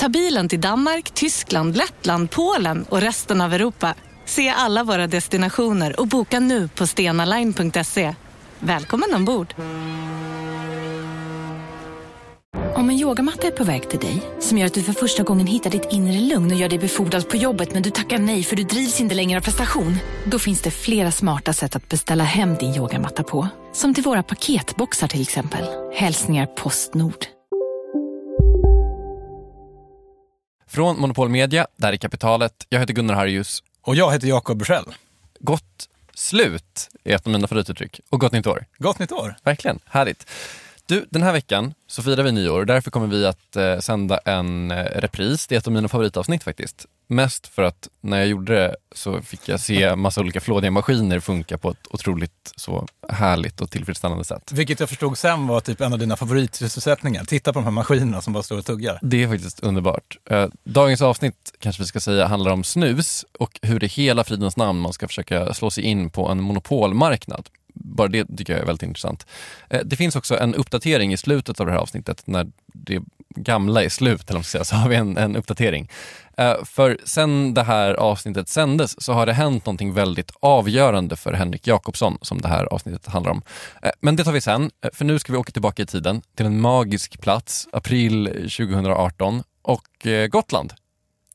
Ta bilen till Danmark, Tyskland, Lettland, Polen och resten av Europa. Se alla våra destinationer och boka nu på stenaline.se. Välkommen ombord! Om en yogamatta är på väg till dig, som gör att du för första gången hittar ditt inre lugn och gör dig befordrad på jobbet men du tackar nej för du drivs inte längre av prestation. Då finns det flera smarta sätt att beställa hem din yogamatta på. Som till våra paketboxar till exempel. Hälsningar Postnord. Från Monopol Media, där är Kapitalet. Jag heter Gunnar Harjus. Och jag heter Jakob Bursell. Gott slut är ett av mina favorituttryck. Och gott nytt år. Gott nytt år. Verkligen, härligt. Du, den här veckan så firar vi nyår och därför kommer vi att eh, sända en eh, repris. Det är ett av mina favoritavsnitt faktiskt. Mest för att när jag gjorde det så fick jag se massa olika flådiga maskiner funka på ett otroligt så härligt och tillfredsställande sätt. Vilket jag förstod sen var typ en av dina favoritsysselsättningar. Titta på de här maskinerna som bara står och tuggar. Det är faktiskt underbart. Eh, dagens avsnitt kanske vi ska säga handlar om snus och hur i hela fridens namn man ska försöka slå sig in på en monopolmarknad. Bara det tycker jag är väldigt intressant. Eh, det finns också en uppdatering i slutet av det här avsnittet. När det gamla är slut, eller man ska säga, så har vi en, en uppdatering. Eh, för sen det här avsnittet sändes så har det hänt någonting väldigt avgörande för Henrik Jakobsson som det här avsnittet handlar om. Eh, men det tar vi sen, för nu ska vi åka tillbaka i tiden till en magisk plats, april 2018 och Gotland.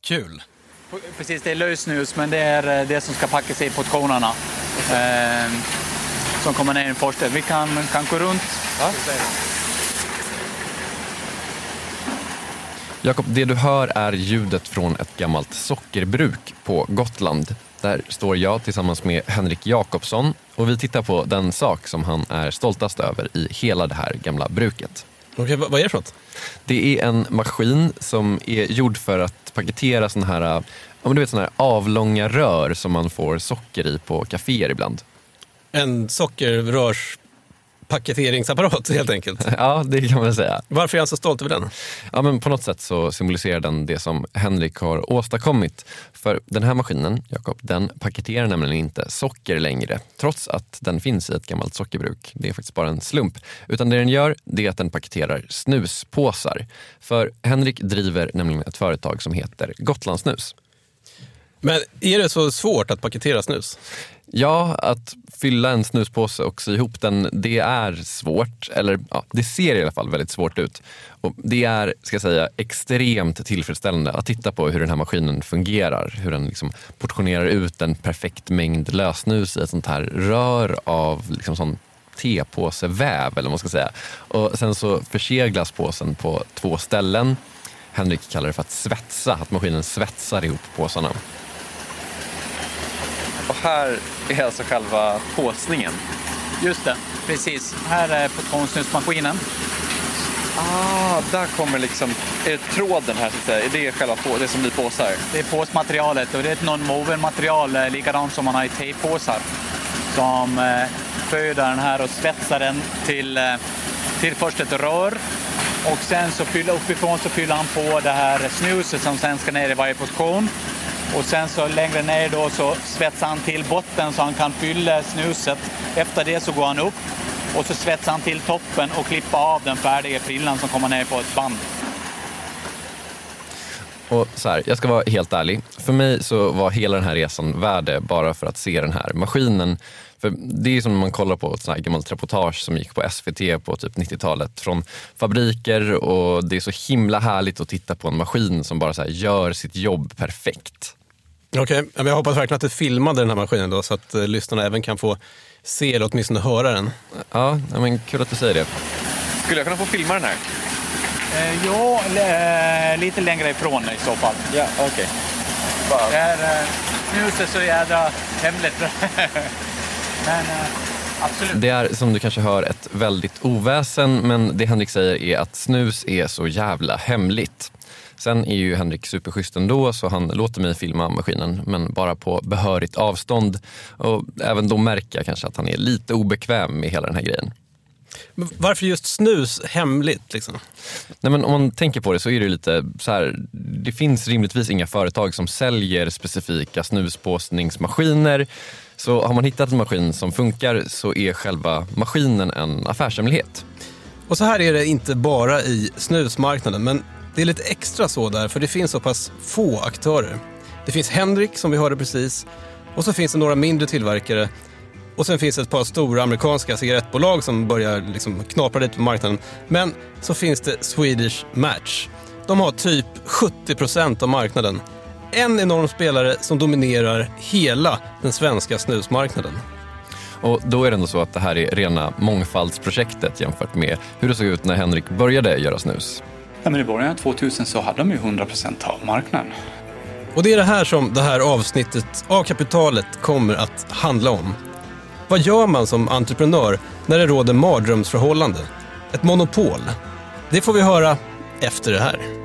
Kul! Precis, det är lösnus men det är det som ska packas i portionerna. Eh, som kommer ner i en. Vi kan, kan gå runt. Ja. Jakob, det du hör är ljudet från ett gammalt sockerbruk på Gotland. Där står jag tillsammans med Henrik Jakobsson och vi tittar på den sak som han är stoltast över i hela det här gamla bruket. Okej, vad är det för något? Det är en maskin som är gjord för att paketera såna här, ja, men du vet, såna här avlånga rör som man får socker i på kaféer ibland. En sockerrörs paketeringsapparat helt enkelt. Ja, det kan man säga. Varför är han så stolt över den? Ja, men på något sätt så symboliserar den det som Henrik har åstadkommit. För den här maskinen, Jakob, den paketerar nämligen inte socker längre. Trots att den finns i ett gammalt sockerbruk. Det är faktiskt bara en slump. Utan det den gör, det är att den paketerar snuspåsar. För Henrik driver nämligen ett företag som heter Gotlandssnus. Men är det så svårt att paketera snus? Ja, att fylla en snuspåse och sy ihop den, det är svårt. Eller ja, det ser i alla fall väldigt svårt ut. Och det är, ska jag säga, extremt tillfredsställande att titta på hur den här maskinen fungerar. Hur den liksom portionerar ut en perfekt mängd lösnus i ett sånt här rör av liksom sån tepåseväv eller vad man ska säga. Och sen så förseglas påsen på två ställen. Henrik kallar det för att svetsa, att maskinen svetsar ihop påsarna. Och här är alltså själva påsningen. Just det, precis. Här är portionsnusmaskinen. Ah, där kommer liksom, är det tråden här så att säga? Är det själva på, det som blir påsar? Det är påsmaterialet och det är ett non-woven material, eh, likadant som man har i tejppåsar. Som eh, föder den här och svetsar den till, eh, till först ett rör och sen så fyller, uppifrån så fyller han på det här snuset som sen ska ner i varje portion. Och sen så längre ner då så svetsar han till botten så han kan fylla snuset. Efter det så går han upp och så svetsar han till toppen och klipper av den färdiga frillan som kommer ner på ett band. Och så här, jag ska vara helt ärlig. För mig så var hela den här resan värd bara för att se den här maskinen. För Det är som när man kollar på ett sånt här gammalt reportage som gick på SVT på typ 90-talet från fabriker och det är så himla härligt att titta på en maskin som bara så gör sitt jobb perfekt. Okej, okay. jag hoppas verkligen att du filmade den här maskinen då så att uh, lyssnarna även kan få se eller åtminstone höra den. Ja, men kul att du säger det. Skulle jag kunna få filma den här? Eh, ja, eh, lite längre ifrån i så fall. Ja, okej. Okay. Det är eh, snuset så jädra hemligt. men eh, absolut. Det är som du kanske hör ett väldigt oväsen men det Henrik säger är att snus är så jävla hemligt. Sen är ju Henrik superschysst ändå så han låter mig filma maskinen men bara på behörigt avstånd. Och även då märker jag kanske att han är lite obekväm med hela den här grejen. Men varför just snus hemligt? Liksom? Nej, men om man tänker på det så är det lite så här. Det finns rimligtvis inga företag som säljer specifika snuspåsningsmaskiner. Så har man hittat en maskin som funkar så är själva maskinen en affärshemlighet. Och så här är det inte bara i snusmarknaden, men det är lite extra så där, för det finns så pass få aktörer. Det finns Henrik som vi hörde precis, och så finns det några mindre tillverkare och sen finns det ett par stora amerikanska cigarettbolag som börjar liksom knapra lite på marknaden. Men så finns det Swedish Match. De har typ 70 procent av marknaden. En enorm spelare som dominerar hela den svenska snusmarknaden. Och då är det ändå så att det här är rena mångfaldsprojektet jämfört med hur det såg ut när Henrik började göra snus. Ja, men I början av 2000 så hade de ju 100 procent av marknaden. Och det är det här som det här avsnittet av Kapitalet kommer att handla om. Vad gör man som entreprenör när det råder mardrömsförhållande? Ett monopol? Det får vi höra efter det här.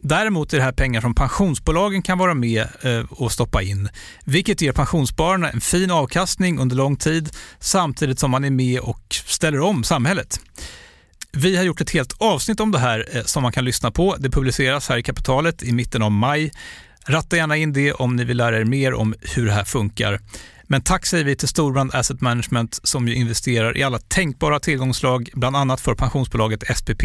Däremot är det här pengar som pensionsbolagen kan vara med eh, och stoppa in, vilket ger pensionsspararna en fin avkastning under lång tid samtidigt som man är med och ställer om samhället. Vi har gjort ett helt avsnitt om det här eh, som man kan lyssna på. Det publiceras här i Kapitalet i mitten av maj. Ratta gärna in det om ni vill lära er mer om hur det här funkar. Men tack säger vi till Storbrand Asset Management som ju investerar i alla tänkbara tillgångslag, bland annat för pensionsbolaget SPP.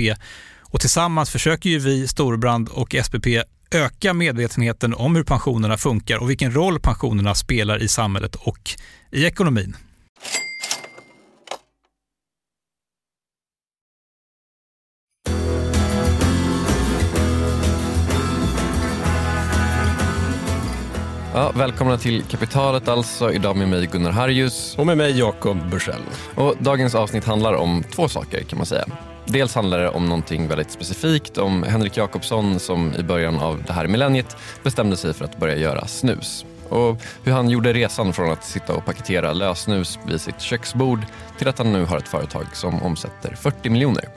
Och tillsammans försöker ju vi, Storbrand och SPP, öka medvetenheten om hur pensionerna funkar och vilken roll pensionerna spelar i samhället och i ekonomin. Ja, välkomna till Kapitalet alltså. Idag med mig Gunnar Harjus. Och med mig Jakob Bursell. Och dagens avsnitt handlar om två saker kan man säga. Dels handlar det om någonting väldigt specifikt, om Henrik Jakobsson som i början av det här millenniet bestämde sig för att börja göra snus. Och hur han gjorde resan från att sitta och paketera lösnus vid sitt köksbord till att han nu har ett företag som omsätter 40 miljoner.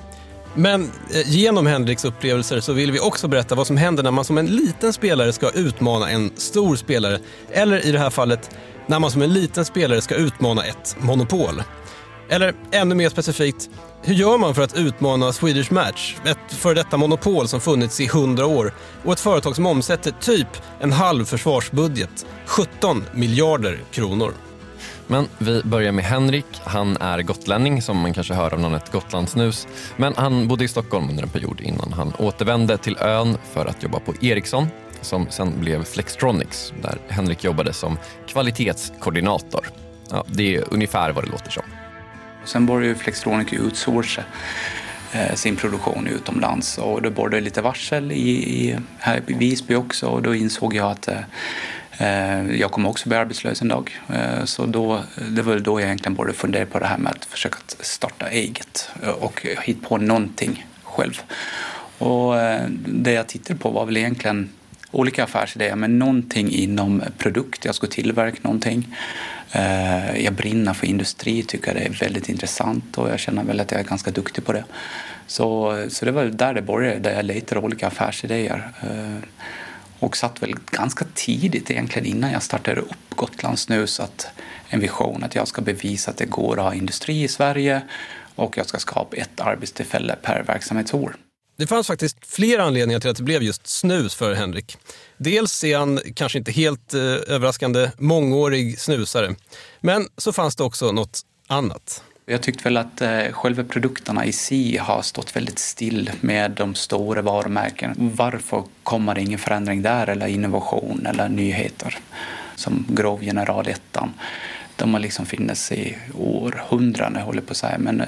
Men eh, genom Henriks upplevelser så vill vi också berätta vad som händer när man som en liten spelare ska utmana en stor spelare. Eller i det här fallet, när man som en liten spelare ska utmana ett monopol. Eller ännu mer specifikt, hur gör man för att utmana Swedish Match? Ett före detta monopol som funnits i 100 år och ett företag som omsätter typ en halv försvarsbudget, 17 miljarder kronor. Men vi börjar med Henrik. Han är gotlänning som man kanske hör av namnet Gotlandsnus. Men han bodde i Stockholm under en period innan han återvände till ön för att jobba på Ericsson som sen blev Flextronics där Henrik jobbade som kvalitetskoordinator. Ja, det är ungefär vad det låter som. Sen började ju outsourca eh, sin produktion utomlands och då började det lite varsel i, i, här i Visby också och då insåg jag att eh, eh jag kommer också bli arbetslös en dag. Eh, så då, det var då jag egentligen började fundera på det här med att försöka starta eget och hitta på någonting själv. Och eh, det jag tittade på var väl egentligen olika affärsidéer, men någonting inom produkt. Jag ska tillverka någonting. Eh, jag brinner för industri, tycker det är väldigt intressant och jag känner väl att jag är ganska duktig på det. Så, så det var där det började, där jag letade olika affärsidéer eh, och satt väl ganska tidigt egentligen innan jag startade upp Gotlands snus att en vision att jag ska bevisa att det går att ha industri i Sverige och jag ska skapa ett arbetstillfälle per verksamhetsår. Det fanns faktiskt flera anledningar till att det blev just snus för Henrik. Dels är han, kanske inte helt eh, överraskande, mångårig snusare. Men så fanns det också något annat. Jag tyckte väl att eh, själva produkterna i sig har stått väldigt still med de stora varumärkena. Varför kommer det ingen förändring där eller innovation eller nyheter? Som Grov General 1. De har liksom funnits i århundraden, håller på att säga. Men eh,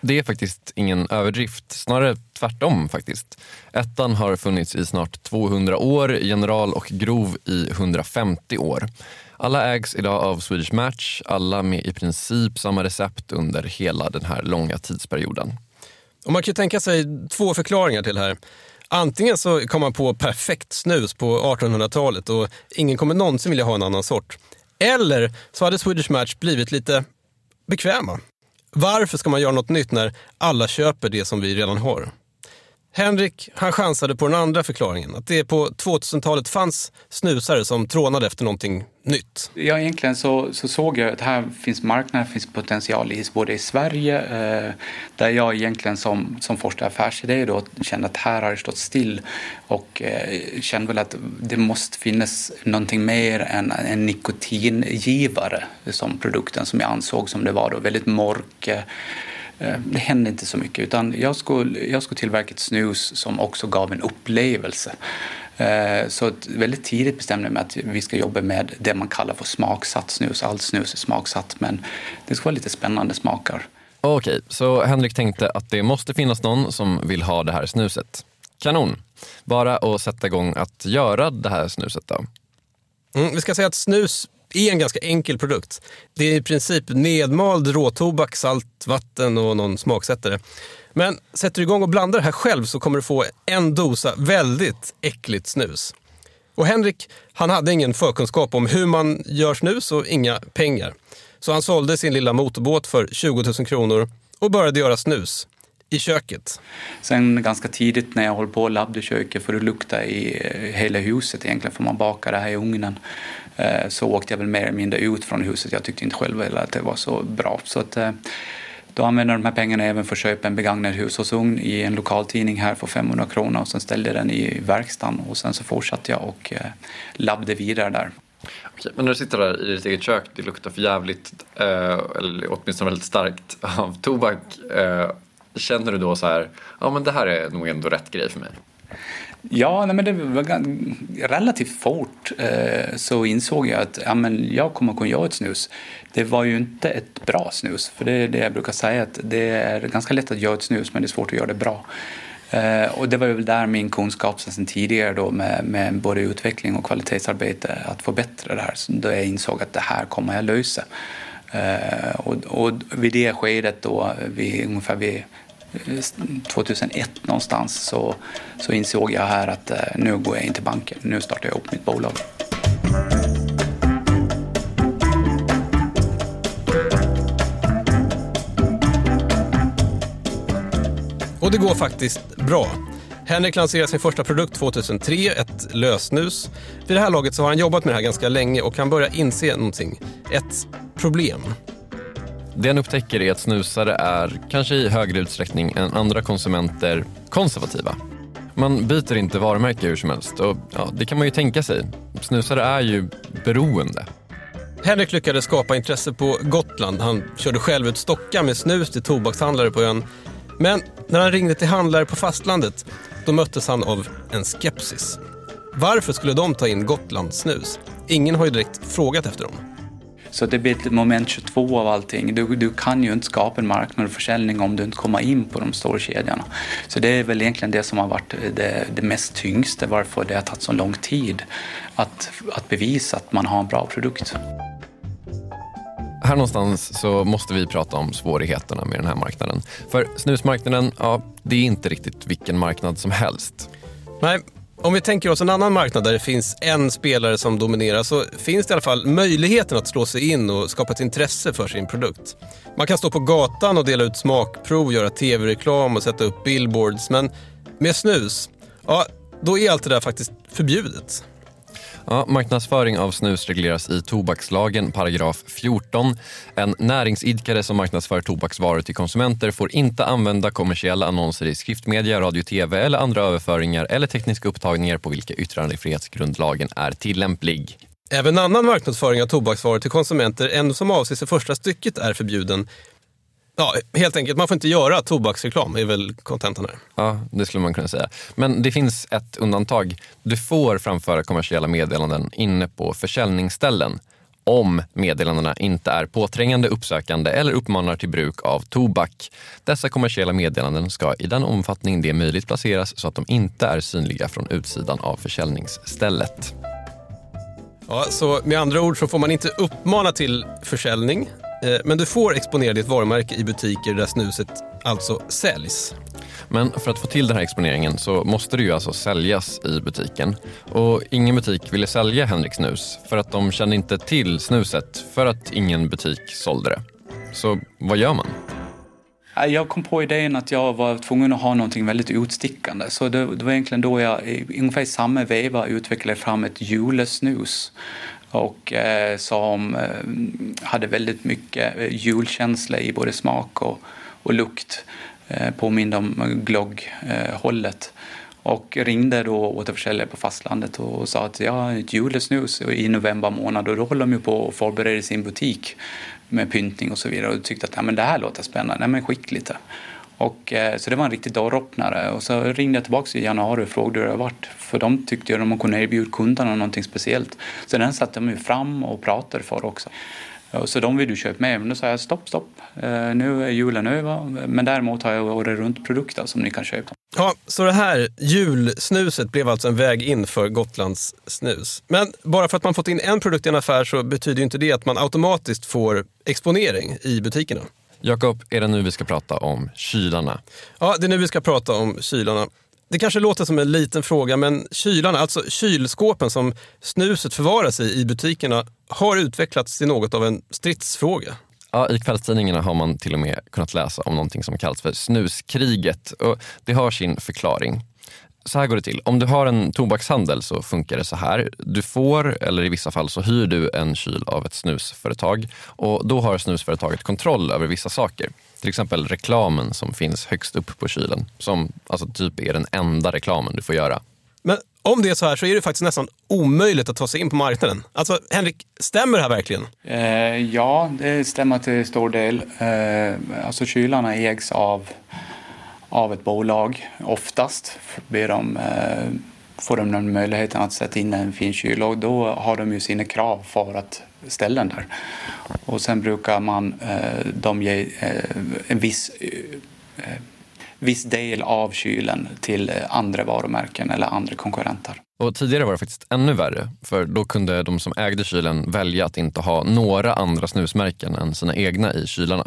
det är faktiskt ingen överdrift, snarare tvärtom faktiskt. Ettan har funnits i snart 200 år, General och Grov i 150 år. Alla ägs idag av Swedish Match, alla med i princip samma recept under hela den här långa tidsperioden. Och man kan ju tänka sig två förklaringar till det här. Antingen så kom man på perfekt snus på 1800-talet och ingen kommer någonsin vilja ha en annan sort. Eller så hade Swedish Match blivit lite bekväma. Varför ska man göra något nytt när alla köper det som vi redan har? Henrik han chansade på den andra förklaringen, att det på 2000-talet fanns snusare som trånade efter någonting nytt. Ja, egentligen så, så såg jag att här finns marknad, finns potential i både i Sverige, eh, där jag egentligen som, som forskare affärsidé då kände att här har det stått still och eh, kände väl att det måste finnas någonting mer än en nikotingivare som produkten som jag ansåg som det var då, väldigt mörk eh, det hände inte så mycket utan jag skulle, jag skulle tillverka ett snus som också gav en upplevelse. Eh, så väldigt tidigt bestämde jag mig att vi ska jobba med det man kallar för smaksatt snus. Allt snus är smaksatt men det ska vara lite spännande smaker. Okej, så Henrik tänkte att det måste finnas någon som vill ha det här snuset. Kanon! Bara att sätta igång att göra det här snuset då. Mm, vi ska säga att snus är en ganska enkel produkt. Det är i princip nedmald råtobak, salt, vatten och någon smaksättare. Men sätter du igång och blandar det här själv så kommer du få en dosa väldigt äckligt snus. Och Henrik, han hade ingen förkunskap om hur man gör snus och inga pengar. Så han sålde sin lilla motorbåt för 20 000 kronor och började göra snus i köket. Sen ganska tidigt när jag höll på och labbade i köket för att lukta i eh, hela huset egentligen för man bakar det här i ugnen Eh, så åkte jag väl mer eller mindre ut från huset. Jag tyckte inte själv att det var så bra. Så att, eh, då använde jag de här pengarna även för att köpa en begagnad hushållsugn i en lokaltidning här för 500 kronor och sen ställde jag den i verkstaden och sen så fortsatte jag och eh, labbade vidare där. Okej, men när du sitter där i ditt eget kök, det luktar för jävligt eh, eller åtminstone väldigt starkt av tobak. Eh, känner du då så här, ja men det här är nog ändå rätt grej för mig? Ja, nej, men det var relativt fort eh, så insåg jag att ja, men jag kommer att kunna göra ett snus. Det var ju inte ett bra snus, för det är det jag brukar säga att det är ganska lätt att göra ett snus men det är svårt att göra det bra. Eh, och det var väl där min kunskap sedan tidigare då med, med både utveckling och kvalitetsarbete att förbättra det här. Så då jag insåg att det här kommer jag lösa. Eh, och, och vid det skedet då, vid, ungefär vid Eh, 2001 någonstans så, så insåg jag här att eh, nu går jag in till banken, nu startar jag upp mitt bolag. Och det går faktiskt bra. Henrik lanserade sin första produkt 2003, ett lösnus. Vid det här laget så har han jobbat med det här ganska länge och kan börja inse någonting. Ett problem. Det han upptäcker är att snusare är, kanske i högre utsträckning än andra konsumenter, konservativa. Man byter inte varumärke hur som helst och ja, det kan man ju tänka sig. Snusare är ju beroende. Henrik lyckades skapa intresse på Gotland. Han körde själv ut stockar med snus till tobakshandlare på ön. Men när han ringde till handlare på fastlandet, då möttes han av en skepsis. Varför skulle de ta in Gotlands snus? Ingen har ju direkt frågat efter dem. Så det blir ett moment 22 av allting. Du, du kan ju inte skapa en marknad och försäljning om du inte kommer in på de stora kedjorna. Så det är väl egentligen det som har varit det, det mest tyngste, varför det har tagit så lång tid att, att bevisa att man har en bra produkt. Här någonstans så måste vi prata om svårigheterna med den här marknaden. För snusmarknaden, ja, det är inte riktigt vilken marknad som helst. Nej, om vi tänker oss en annan marknad där det finns en spelare som dominerar så finns det i alla fall möjligheten att slå sig in och skapa ett intresse för sin produkt. Man kan stå på gatan och dela ut smakprov, göra tv-reklam och sätta upp billboards. Men med snus, ja, då är allt det där faktiskt förbjudet. Ja, marknadsföring av snus regleras i tobakslagen, paragraf 14. En näringsidkare som marknadsför tobaksvaror till konsumenter får inte använda kommersiella annonser i skriftmedia, radio, tv eller andra överföringar eller tekniska upptagningar på vilka yttrandefrihetsgrundlagen är tillämplig. Även annan marknadsföring av tobaksvaror till konsumenter än som avses i första stycket är förbjuden. Ja, helt enkelt, man får inte göra tobaksreklam, är väl kontentan här. Ja, det skulle man kunna säga. Men det finns ett undantag. Du får framföra kommersiella meddelanden inne på försäljningsställen om meddelandena inte är påträngande, uppsökande eller uppmanar till bruk av tobak. Dessa kommersiella meddelanden ska i den omfattning det är möjligt placeras så att de inte är synliga från utsidan av försäljningsstället. Ja, så med andra ord så får man inte uppmana till försäljning, men du får exponera ditt varumärke i butiker där snuset alltså säljs. Men för att få till den här exponeringen så måste det ju alltså säljas i butiken. Och ingen butik ville sälja Henrik snus för att de kände inte till snuset för att ingen butik sålde det. Så vad gör man? Jag kom på idén att jag var tvungen att ha någonting väldigt utstickande. Så det, det var egentligen då jag i ungefär samma veva utvecklade fram ett julesnus. Och eh, som eh, hade väldigt mycket eh, julkänsla i både smak och, och lukt. Eh, påminde om eh, glögghållet. Eh, och ringde då återförsäljare på fastlandet och sa att jag har ett julesnus i november månad och då håller de ju på att förbereda sin butik med pyntning och så vidare och tyckte att ja, men det här låter spännande, nej men skick lite. Och, eh, så det var en riktig dörröppnare och så ringde jag tillbaka i januari och frågade hur det varit. För de tyckte ju att de kunde erbjuda kunderna någonting speciellt. Så den satte de ju fram och pratade för också. Så de vill du köpa med. Men då sa jag stopp, stopp. Eh, nu är julen över. Men däremot har jag året runt produkter som ni kan köpa. Ja, så det här julsnuset blev alltså en väg in för Gotlands snus. Men bara för att man fått in en produkt i en affär så betyder inte det att man automatiskt får exponering i butikerna. Jakob, är det nu vi ska prata om kylarna? Ja, det är nu vi ska prata om kylarna. Det kanske låter som en liten fråga, men kylarna, alltså kylskåpen som snuset förvaras i i butikerna, har utvecklats till något av en stridsfråga. Ja, I kvällstidningarna har man till och med kunnat läsa om någonting som kallas för snuskriget. Och det har sin förklaring. Så här går det till. Om du har en tobakshandel så funkar det så här. Du får, eller i vissa fall så hyr du en kyl av ett snusföretag och då har snusföretaget kontroll över vissa saker. Till exempel reklamen som finns högst upp på kylen, som alltså typ är den enda reklamen du får göra. Men om det är så här så är det faktiskt nästan omöjligt att ta sig in på marknaden. Alltså Henrik, stämmer det här verkligen? Eh, ja, det stämmer till stor del. Eh, alltså kylarna ägs av, av ett bolag. Oftast ber de, eh, får de den möjligheten att sätta in en fin kyl då har de ju sina krav för att ställa den där. Och sen brukar man eh, de ge eh, en viss viss del av kylen till andra varumärken eller andra konkurrenter. Och tidigare var det faktiskt ännu värre, för då kunde de som ägde kylen välja att inte ha några andra snusmärken än sina egna i kylarna.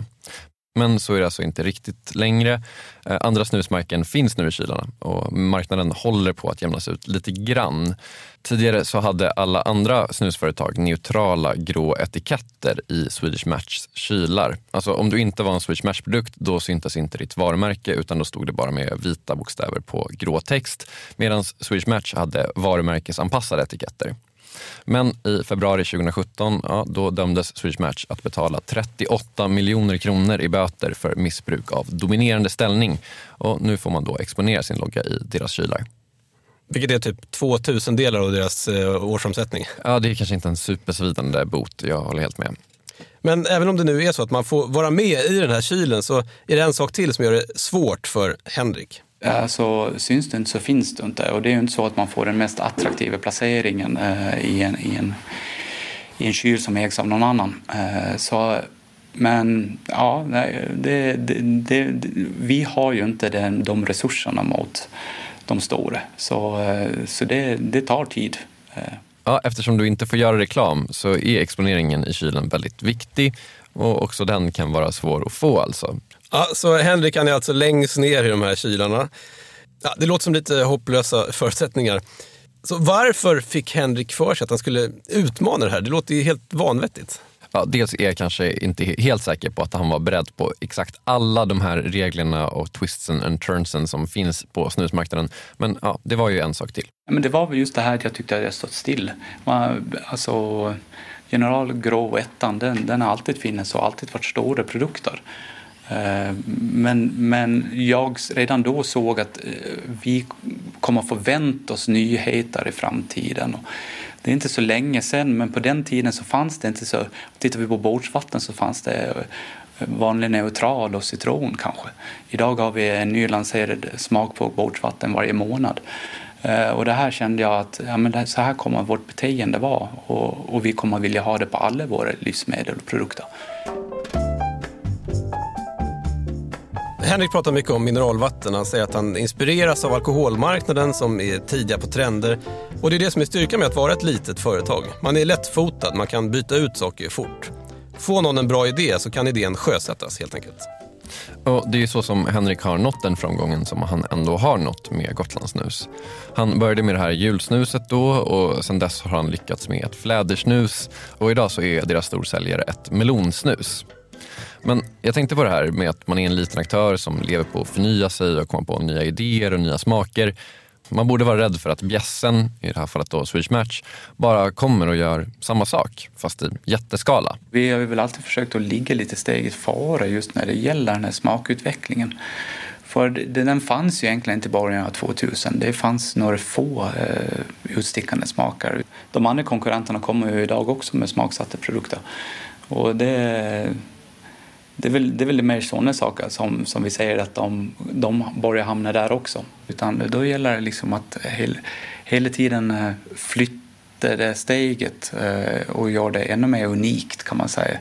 Men så är det alltså inte riktigt längre. Eh, andra snusmärken finns nu i kylarna och marknaden håller på att jämnas ut lite grann. Tidigare så hade alla andra snusföretag neutrala grå etiketter i Swedish Matchs kylar. Alltså om du inte var en Swedish Match-produkt då syntes inte ditt varumärke utan då stod det bara med vita bokstäver på grå text. Medan Swedish Match hade varumärkesanpassade etiketter. Men i februari 2017 ja, då dömdes Swedish Match att betala 38 miljoner kronor i böter för missbruk av dominerande ställning. Och nu får man då exponera sin logga i deras kylar. Vilket är typ två tusendelar av deras eh, årsomsättning. Ja, det är kanske inte en supersvidande bot, jag håller helt med. Men även om det nu är så att man får vara med i den här kylen så är det en sak till som gör det svårt för Henrik. Eh, så syns det inte så finns det inte och det är ju inte så att man får den mest attraktiva placeringen eh, i, en, i, en, i en kyl som ägs av någon annan. Eh, så, men ja, det, det, det, vi har ju inte den, de resurserna mot de stora. Så, eh, så det, det tar tid. Eh. Ja, eftersom du inte får göra reklam så är exponeringen i kylen väldigt viktig och också den kan vara svår att få alltså. Ja, så Henrik han är alltså längst ner i de här kylarna. Ja, det låter som lite hopplösa förutsättningar. Så varför fick Henrik för sig att han skulle utmana det här? Det låter ju helt vanvettigt. Ja, dels är jag kanske inte helt säker på att han var beredd på exakt alla de här reglerna och twistsen and turnsen som finns på snusmarknaden. Men ja, det var ju en sak till. Men det var väl just det här att jag tyckte att jag stått still. Man, alltså, General Grov 1 den, den har alltid funnits och alltid varit stora produkter. Eh, men, men jag redan då såg att eh, vi kommer att förvänta oss nyheter i framtiden. Det är inte så länge sedan, men på den tiden så fanns det inte så. Tittar vi på bordsvatten så fanns det eh, vanlig neutral och citron kanske. Idag har vi en nylanserad smak på bordsvatten varje månad. Och det här kände jag att ja, men så här kommer vårt beteende vara och, och vi kommer vilja ha det på alla våra livsmedel och produkter. Henrik pratar mycket om mineralvatten. Han säger att han inspireras av alkoholmarknaden som är tidiga på trender. Och det är det som är styrkan med att vara ett litet företag. Man är lättfotad, man kan byta ut saker fort. Får någon en bra idé så kan idén sjösättas helt enkelt. Och Det är så som Henrik har nått den framgången som han ändå har nått med Gotlandssnus. Han började med det här julsnuset då och sen dess har han lyckats med ett flädersnus och idag så är deras storsäljare ett melonsnus. Men jag tänkte på det här med att man är en liten aktör som lever på att förnya sig och komma på nya idéer och nya smaker. Man borde vara rädd för att bjässen, i det här fallet då Swedish Match, bara kommer och gör samma sak fast i jätteskala. Vi har väl alltid försökt att ligga lite steget före just när det gäller den här smakutvecklingen. För den fanns ju egentligen inte i början av 2000. Det fanns några få eh, utstickande smaker. De andra konkurrenterna kommer ju idag också med smaksatta produkter. Och det, det är väl, det är väl mer sådana saker som, som vi säger att de, de börjar hamna där också. Utan då gäller det liksom att hel, hela tiden eh, flytta det steget eh, och göra det ännu mer unikt kan man säga.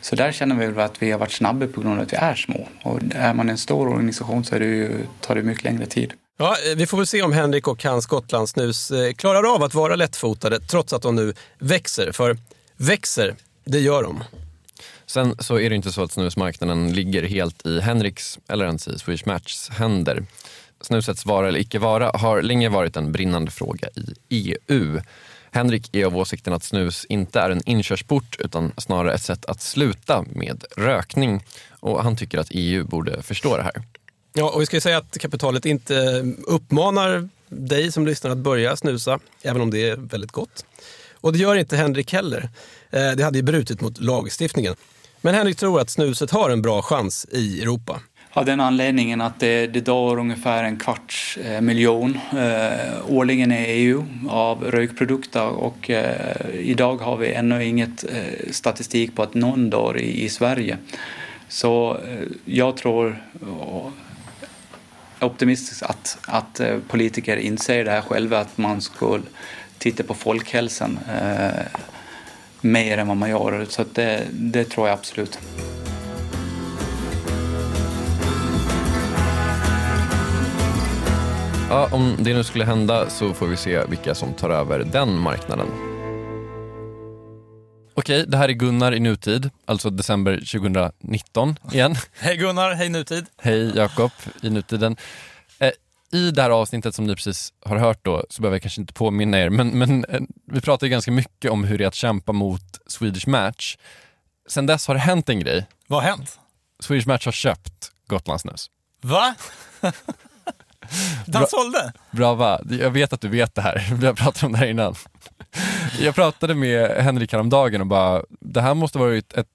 Så där känner vi väl att vi har varit snabba på grund av att vi är små. Och är man en stor organisation så är det ju, tar det mycket längre tid. Ja, eh, vi får väl se om Henrik och hans Gotlandssnus klarar av att vara lättfotade trots att de nu växer. För växer, det gör de. Sen så är det inte så att snusmarknaden ligger helt i Henriks eller ens i Swedish Matchs händer. Snusets vara eller icke vara har länge varit en brinnande fråga i EU. Henrik är av åsikten att snus inte är en inkörsport utan snarare ett sätt att sluta med rökning. Och han tycker att EU borde förstå det här. Ja, och vi ska ju säga att kapitalet inte uppmanar dig som lyssnar att börja snusa, även om det är väldigt gott. Och det gör inte Henrik heller. Eh, det hade ju brutit mot lagstiftningen. Men Henrik tror att snuset har en bra chans i Europa. Av den anledningen att det, det dör ungefär en kvarts eh, miljon eh, årligen i EU av rökprodukter och eh, idag har vi ännu inget eh, statistik på att någon dör i, i Sverige. Så eh, jag tror eh, optimistiskt att, att eh, politiker inser det här själva att man skulle titta på folkhälsan eh, mer än vad man gör. Så det, det tror jag absolut. Ja, om det nu skulle hända så får vi se vilka som tar över den marknaden. Okej, det här är Gunnar i nutid, alltså december 2019 igen. Hej Gunnar, hej nutid. Hej Jakob i nutiden. I det här avsnittet som ni precis har hört då, så behöver jag kanske inte påminna er, men, men eh, vi pratar ju ganska mycket om hur det är att kämpa mot Swedish Match. Sen dess har det hänt en grej. Vad har hänt? Swedish Match har köpt Gotlandsnus. Va? Den sålde? Bra va? Jag vet att du vet det här. Vi har pratat om det här innan. Jag pratade med Henrik häromdagen och bara, det här måste varit ett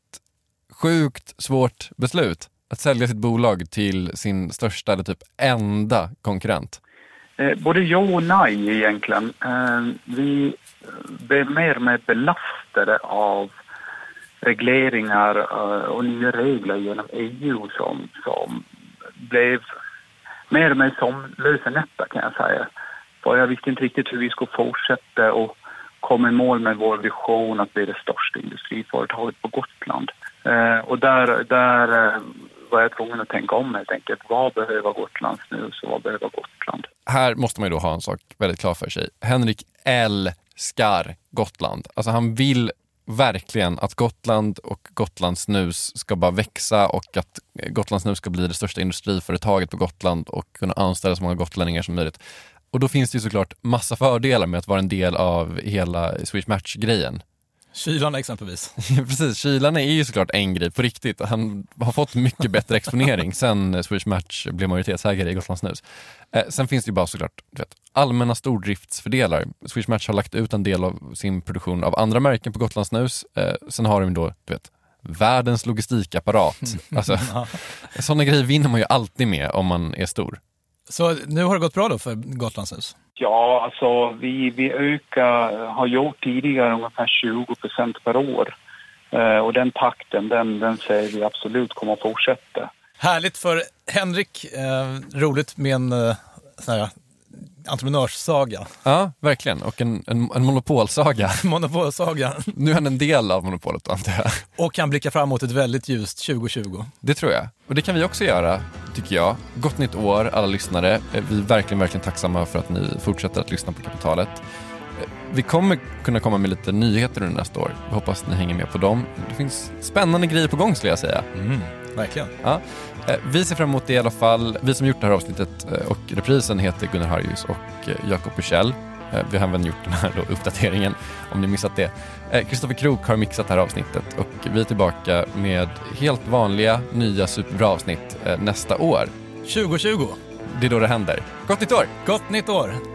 sjukt svårt beslut att sälja sitt bolag till sin största eller typ enda konkurrent? Eh, både ja och nej egentligen. Eh, vi blev mer och mer belastade av regleringar eh, och nya regler genom EU som, som blev mer och mer som lösenätta kan jag säga. För jag visste inte riktigt hur vi skulle fortsätta och komma i mål med vår vision att bli det största industriföretaget på Gotland. Eh, och där, där eh, var jag tvungen att tänka om helt enkelt. Vad behöver Gotland nu och vad behöver Gotland? Här måste man ju då ha en sak väldigt klar för sig. Henrik älskar Gotland. Alltså han vill verkligen att Gotland och Gotlands snus ska bara växa och att Gotlands snus ska bli det största industriföretaget på Gotland och kunna anställa så många gotlänningar som möjligt. Och då finns det ju såklart massa fördelar med att vara en del av hela Swedish Match-grejen. Kylan exempelvis. Precis, kylan är ju såklart en grej på riktigt. Han har fått mycket bättre exponering sen Swedish Match blev majoritetsägare i Gotlands Snus. Eh, sen finns det ju bara såklart vet, allmänna stordriftsfördelar. Swedish Match har lagt ut en del av sin produktion av andra märken på Gotlands Snus. Eh, sen har de då, du vet, världens logistikapparat. Alltså, sådana grejer vinner man ju alltid med om man är stor. Så nu har det gått bra då för Gotlandshus? Ja, alltså vi, vi ökar, har gjort tidigare ungefär 20 procent per år. Eh, och den takten, den, den säger vi absolut kommer att fortsätta. Härligt för Henrik. Eh, roligt med en eh, entreprenörssaga. Ja, verkligen. Och en, en, en monopolsaga. Monopolsaga. Nu är han en del av monopolet antar jag. Och kan blicka fram mot ett väldigt ljust 2020. Det tror jag. Och det kan vi också göra, tycker jag. Gott nytt år alla lyssnare. Eh, Vi är verkligen, verkligen tacksamma för att ni fortsätter att lyssna på Kapitalet. Eh, Vi kommer kunna komma med lite nyheter under nästa år. Vi hoppas ni hänger med på dem. Det finns spännande grejer på gång skulle jag säga. Mm, verkligen. Ja. Eh, Vi ser fram emot det i alla fall. Vi som gjort det här avsnittet eh, och reprisen heter Gunnar Harjus och eh, Jakob Bursell. Vi har även gjort den här då uppdateringen om ni missat det. Kristoffer Krook har mixat det här avsnittet och vi är tillbaka med helt vanliga, nya, superbra avsnitt nästa år. 2020. Det är då det händer. Gott nytt år! Gott nytt år!